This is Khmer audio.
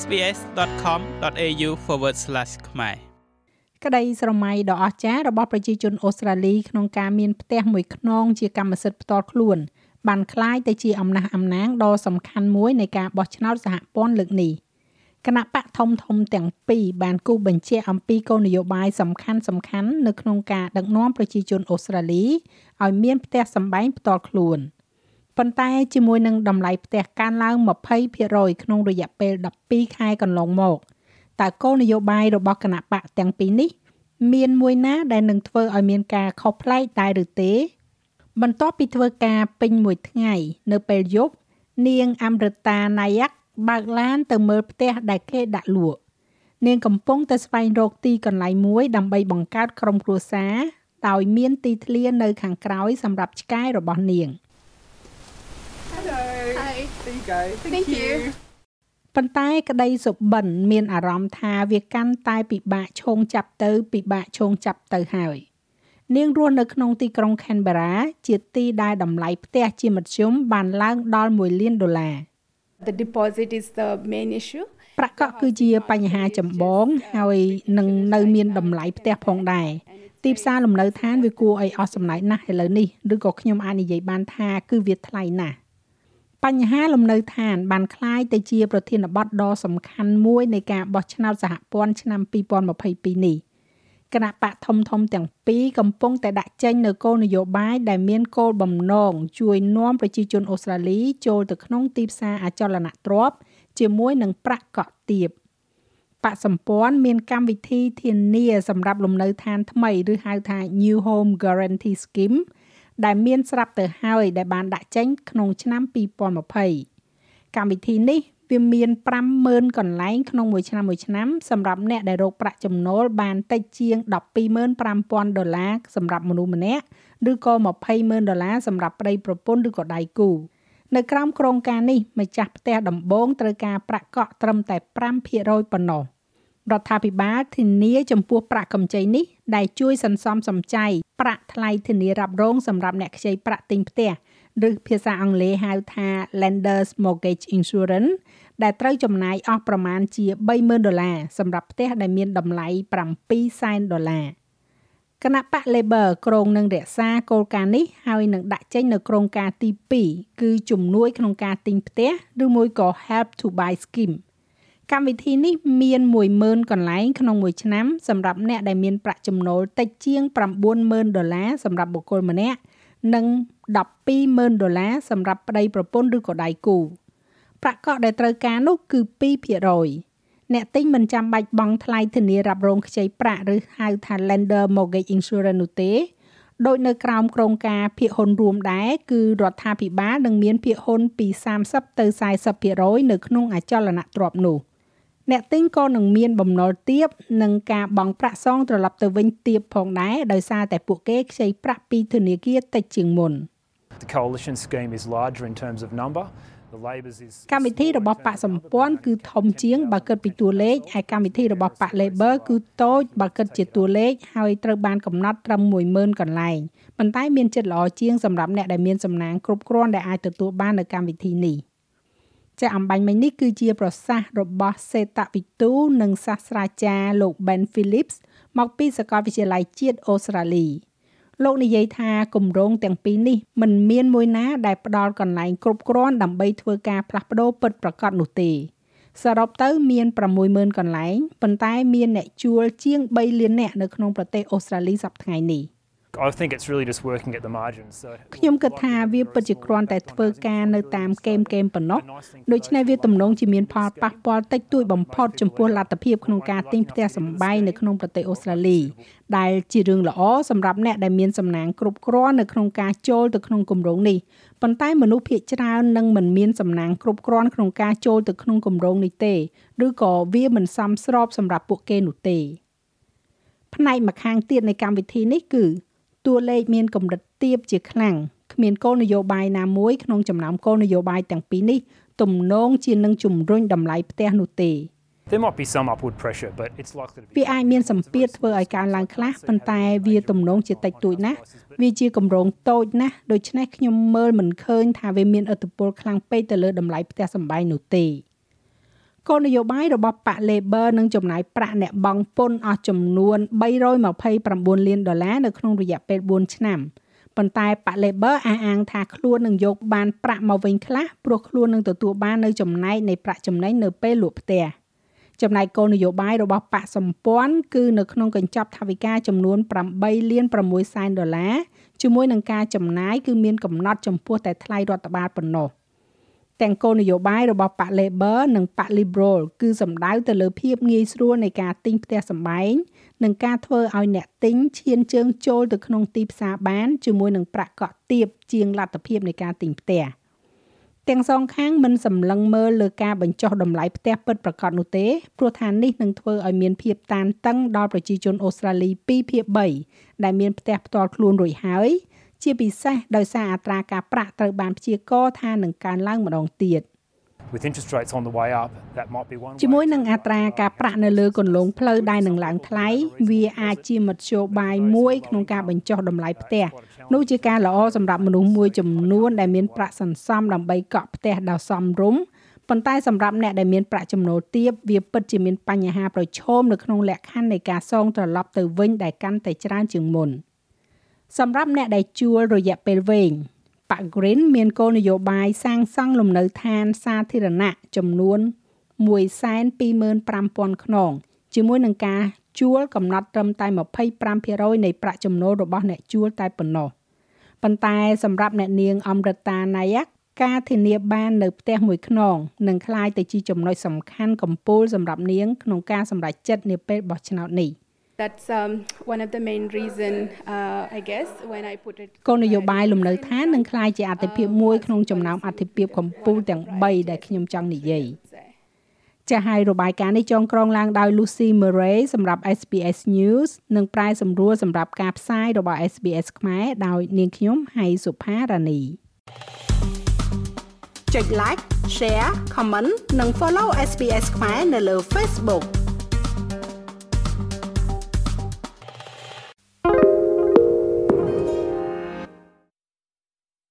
sbs.com.au/ ខ្មែរក្តីស្រមៃដ៏អស្ចារ្យរបស់ប្រជាជនអូស្ត្រាលីក្នុងការមានផ្ទះមួយខ្នងជាកម្មសិទ្ធិផ្ទាល់ខ្លួនបានคล้ายទៅជាអំណះអំណាងដ៏សំខាន់មួយនៃការបោះឆ្នោតសហព័ន្ធលើកនេះគណៈបកធំធំទាំងពីរបានគូសបញ្ជាក់អំពីគោលនយោបាយសំខាន់សំខាន់នៅក្នុងការដឹកនាំប្រជាជនអូស្ត្រាលីឲ្យមានផ្ទះសម្បែងផ្ទាល់ខ្លួន ប៉ុន្តែជាមួយនឹងតម្លៃផ្ទះកើនឡើង20%ក្នុងរយៈពេល12ខែកន្លងមកតើគោលនយោបាយរបស់គណៈបកទាំងពីរនេះ មានមួយណាដែលនឹងធ្វើឲ្យមានការខុសប្លែកដែរឬទេ បន្ទាប់ពីធ្វើការពេញមួយថ្ងៃ នៅពេលយប់នាងអមរតាណាយ៉ាក់បើកឡានទៅមើលផ្ទះដែលគេដាក់លក់នាងកំពុងតែស្វែងរកទីកន្លែងមួយដើម្បីបង្កើតក្រុមគ្រួសារដោយមានទីធ្លានៅខាងក្រោយសម្រាប់ឆ្កែរបស់នាង Hello. Hi. There you go. Thank, Thank you. ប៉ុន្តែក្តីសុបិនមានអារម្មណ៍ថាវាកាន់តែពិបាកឈោងចាប់ទៅពិបាកឈោងចាប់ទៅហើយនាងរស់នៅក្នុងទីក្រុង Canberra ជាទីដែលតម្លៃផ្ទះជាមធ្យមបានឡើងដល់1លានដុល្លារ The deposit is the main issue. ប្រាក់កក់គឺជាបញ្ហាចម្បងហើយនឹងនៅមានតម្លៃផ្ទះផងដែរទីផ្សារលំនៅឋានវាគួរឲ្យអស់សំណើចណាស់ឥឡូវនេះឬក៏ខ្ញុំអាចនិយាយបានថាគឺវាថ្លៃណាស់ បញ្ហាលំនៅឋានបានคล้ายទៅជាប្រធានបទដ៏សំខាន់មួយនៃការបោះឆ្នោតសហព័ន្ធឆ្នាំ2022នេះគណៈបកធំធំទាំងពីរកំពុងតែដាក់ចេញនៅគោលនយោបាយដែលមានគោលបំណងជួយនាំប្រជាជនអូស្ត្រាលីចូលទៅក្នុងទីផ្សារអចលនទ្រព្យជាមួយនឹងប្រាក់កក់ទាបបកសម្ព័ន្ធមានកម្មវិធីធានាសម្រាប់លំនៅឋានថ្មីឬហៅថា New Home Guarantee Scheme ដែលមានស្រាប់ទៅហើយដែលបានដាក់ចេញក្នុងឆ្នាំ2020កម្មវិធីនេះវាមាន50000កន្លែងក្នុងមួយឆ្នាំមួយឆ្នាំសម្រាប់អ្នកដែលរកប្រាក់ចំណូលបានតិចជាង125,000ដុល្លារសម្រាប់មនុស្សម្នាក់ឬក៏200,000ដុល្លារសម្រាប់ប្តីប្រពន្ធឬក៏ដៃគូនៅក្រោមក្រមការនេះម្ចាស់ផ្ទះដំបងត្រូវការប្រាក់កក់ត្រឹមតែ5%ប៉ុណ្ណោះ រដ្ឋាភិបាលធានាចំពោះប្រាក់កម្ចីនេះដែលជួយសន្សំសំចៃប្រាក់ថ្លៃធានារ៉ាប់រងសម្រាប់អ្នកខ្ចីប្រាក់ទិញផ្ទះឬភាសាអង់គ្លេសហៅថា Lenders Mortgage Insurance ដែលត្រូវចំណាយអស់ប្រមាណជា30,000ដុល្លារសម្រាប់ផ្ទះដែលមានតម្លៃ7សែនដុល្លារគណៈបក Labor ក្រុងនឹងរក្សាគោលការណ៍នេះហើយនឹងដាក់ចេញនៅក្រមការទី2គឺជំនួយក្នុងការទិញផ្ទះឬមួយក៏ Help to Buy Scheme កម្មវិធីនេះមាន10000កន្លែងក្នុងមួយឆ្នាំសម្រាប់អ្នកដែលមានប្រាក់ចំណូលតិចជាង90000ដុល្លារសម្រាប់បុគ្គលម្នាក់និង120,000ដុល្លារសម្រាប់ប្តីប្រពន្ធឬក៏ដៃគូប្រាក់កក់ដែលត្រូវការនោះគឺ2%អ្នកទិញមិនចាំបាច់បង់ថ្លៃធានារ៉ាប់រងខ្ចីប្រាក់ឬហៅថា lender mortgage insurance នោះទេដោយនៅក្រោមក្រមការភាគហ៊ុនរួមដែរគឺរដ្ឋាភិបាលនឹងមានភាគហ៊ុនពី30ទៅ40%នៅក្នុងអចលនទ្រព្យនោះ អ្នកទិញក៏នឹងមានបំណុលទាបនិងការបង់ប្រាក់សងត្រឡប់ទៅវិញទាបផងដែរដោយសារតែពួកគេខ្ចីប្រាក់ពីធនាគារតិចជាងមុន The coalition scheme is larger in terms of number. The Labor's is កម្មវិធីរបស់បកសម្ព័ន្ធគឺធំជាងបើគិតពីតួលេខហើយកម្មវិធីរបស់បក Labor គឺតូចបើគិតជាតួលេខហើយត្រូវបានកំណត់ត្រឹម10000កន្លែងប៉ុន្តែមានចិត្តល្អជាងសម្រាប់អ្នកដែលមានសំណាងគ្រប់គ្រាន់ដែលអាចទទួលបាននៅកម្មវិធីនេះ ចាក់អំបញ្ញមិញនេះគឺជាប្រសាសន៍របស់សេតវិទូនិងសាស្ត្រាចារ្យលោក Ben Phillips មកពីសាកលវិទ្យាល័យជាតិអូស្ត្រាលីលោកនិយាយថាគម្រោងទាំងពីរនេះមិនមានមួយណាដែលផ្ដល់កន្លែងគ្រប់គ្រាន់ដើម្បីធ្វើការផ្លាស់ប្ដូរពិតប្រាកដនោះទេសរុបទៅមាន60000កន្លែងប៉ុន្តែមានអ្នកជួលជាង3លាននាក់នៅក្នុងប្រទេសអូស្ត្រាលីសប្តាហ៍នេះ I think it's really just working at the margins. So ខ្ញុំគិតថាវាពិតជាគ្រាន់តែធ្វើការនៅតាមហ្គេមហ្គេមប៉ុណ្ណោះដូច្នេះវាទំនងជាមានផលប៉ះពាល់តិចតួចបំផុតចំពោះលទ្ធភាពក្នុងការទិញផ្ទះសម្បែងនៅក្នុងប្រទេសអូស្ត្រាលីដែលជារឿងល្អសម្រាប់អ្នកដែលមានសំណាងគ្រប់គ្រាន់នៅក្នុងការចូលទៅក្នុងគម្រោងនេះប៉ុន្តែមនុស្សភាគច្រើននឹងមិនមានសំណាងគ្រប់គ្រាន់ក្នុងការចូលទៅក្នុងគម្រោងនេះទេឬក៏វាមិនសមស្របសម្រាប់ពួកគេនោះទេផ្នែកម្ខាងទៀតនៃកម្មវិធីនេះគឺ តួលេខមានកម្រិតទាបជាខ្លាំងគ្មានគោលនយោបាយណាមួយក្នុងចំណោមគោលនយោបាយទាំងពីរនេះទំនងជានឹងជំរុញតម្លៃផ្ទះនោះទេ there might be some upward pressure, but it's likely to be វាអាចមានសម្ពាធធ្វើឲ្យកើនឡើងខ្លះប៉ុន្តែវាទំនងជាតិចតួចណាស់វាជាកម្រងតូចណាស់ដូច្នេះខ្ញុំមើលមិនឃើញថាវាមានឥទ្ធិពលខ្លាំងពេកទៅលើតម្លៃផ្ទះសម្បែងនោះទេ គោលនយោបាយរបស់បក Labor នឹងចំណាយប្រាក់អ្នកបង់ពន្ធអស់ចំនួន329លានដុល្លារនៅក្នុងរយៈពេល4ឆ្នាំប៉ុន្តែបក Labor អះអាងថាខ្លួននឹងយកបានប្រាក់មកវិញខ្លះព្រោះខ្លួននឹងទទួលបាននៅចំណែកនៃប្រាក់ចំណេញនៅពេលលក់ផ្ទះចំណែកគោលនយោបាយរបស់បកសម្ព័ន្ធគឺនៅក្នុងកញ្ចប់ថវិកាចំនួន8លាន6សែនដុល្លារជាមួយនឹងការចំណាយគឺមានកំណត់ចំពោះតែថ្លៃរដ្ឋបាលប៉ុណ្ណោះ ទាំងគោលនយោបាយរបស់បក Labor និងបក Liberal គឺសំដៅទៅលើភាពងាយស្រួលនៃការទិញផ្ទះសម្បែងនិងការធ្វើឲ្យអ្នកទិញឈានជើងចូលទៅក្នុងទីផ្សារបានជាមួយនឹងប្រាក់កក់ទាបជាងលទ្ធភាពនៃការទិញផ្ទះទាំងសងខាងមិនសម្លឹងមើលលើការបញ្ចុះតម្លៃផ្ទះពិតប្រាកដនោះទេព្រោះថានេះនឹងធ្វើឲ្យមានភាពតានតឹងដល់ប្រជាជនអូស្ត្រាលី2ភាគ3ដែលមានផ្ទះផ្ទាល់ខ្លួនរួចហើយ ជាពិសេសដោយសារអត្រាការប្រាក់ត្រូវបានព្យាករណ៍ថានឹងកើនឡើងម្ដងទៀត With interest rates on the way up, that might be one ជាមួយនឹងអត្រាការប្រាក់នៅលើគន្លងផ្លូវដែលនឹងឡើងថ្លៃវាអាចជាមធ្យោបាយមួយក្នុងការបញ្ចុះតម្លៃផ្ទះនោះជាការល្អសម្រាប់មនុស្សមួយចំនួនដែលមានប្រាក់សន្សំដើម្បីកក់ផ្ទះដ៏សមរម្យប៉ុន្តែសម្រាប់អ្នកដែលមានប្រាក់ចំណូលទាបវាពិតជាមានបញ្ហាប្រឈមនៅក្នុងលក្ខខណ្ឌនៃការសងត្រឡប់ទៅវិញដែលកាន់តែច្រើនជាងមុន។ សម្រាប់អ្នកដែលជួលរយៈពេលវែងប៉ា Green មានគោលនយោបាយសាងសង់លំនៅឋានសាធារណៈចំនួន125,000ខ្នងជាមួយនឹងការជួលកំណត់ត្រឹមតែ25%នៃប្រាក់ចំណូលរបស់អ្នកជួលតែប៉ុណ្ណោះប៉ុន្តែសម្រាប់អ្នកនាងអមរិតាណាយ៉ាការធានាបាននៅផ្ទះមួយខ្នងនឹងក្លាយទៅជាចំណុចសំខាន់កំពូលសម្រាប់នាងក្នុងការសម្រេចចិត្តនាពេលបោះឆ្នោតនេះ That's um, one of the main reason uh, I guess when I put it គោលនយោបាយលំនៅឋាននឹងក្លាយជាអតិភិបមួយក្នុងចំណោមអតិភិបកំពូលទាំង3ដែលខ្ញុំចង់និយាយចាស់ហើយរបាយការណ៍នេះចងក្រងឡើងដោយ Lucy Murray សម្រាប់ SBS News និងប្រែសម្រួលសម្រាប់ការផ្សាយរបស់ SBS ខ្មែរដោយនាងខ្ញុំហៃសុផារ៉ានីចុច like share comment និង follow SBS ខ្មែរនៅលើ Facebook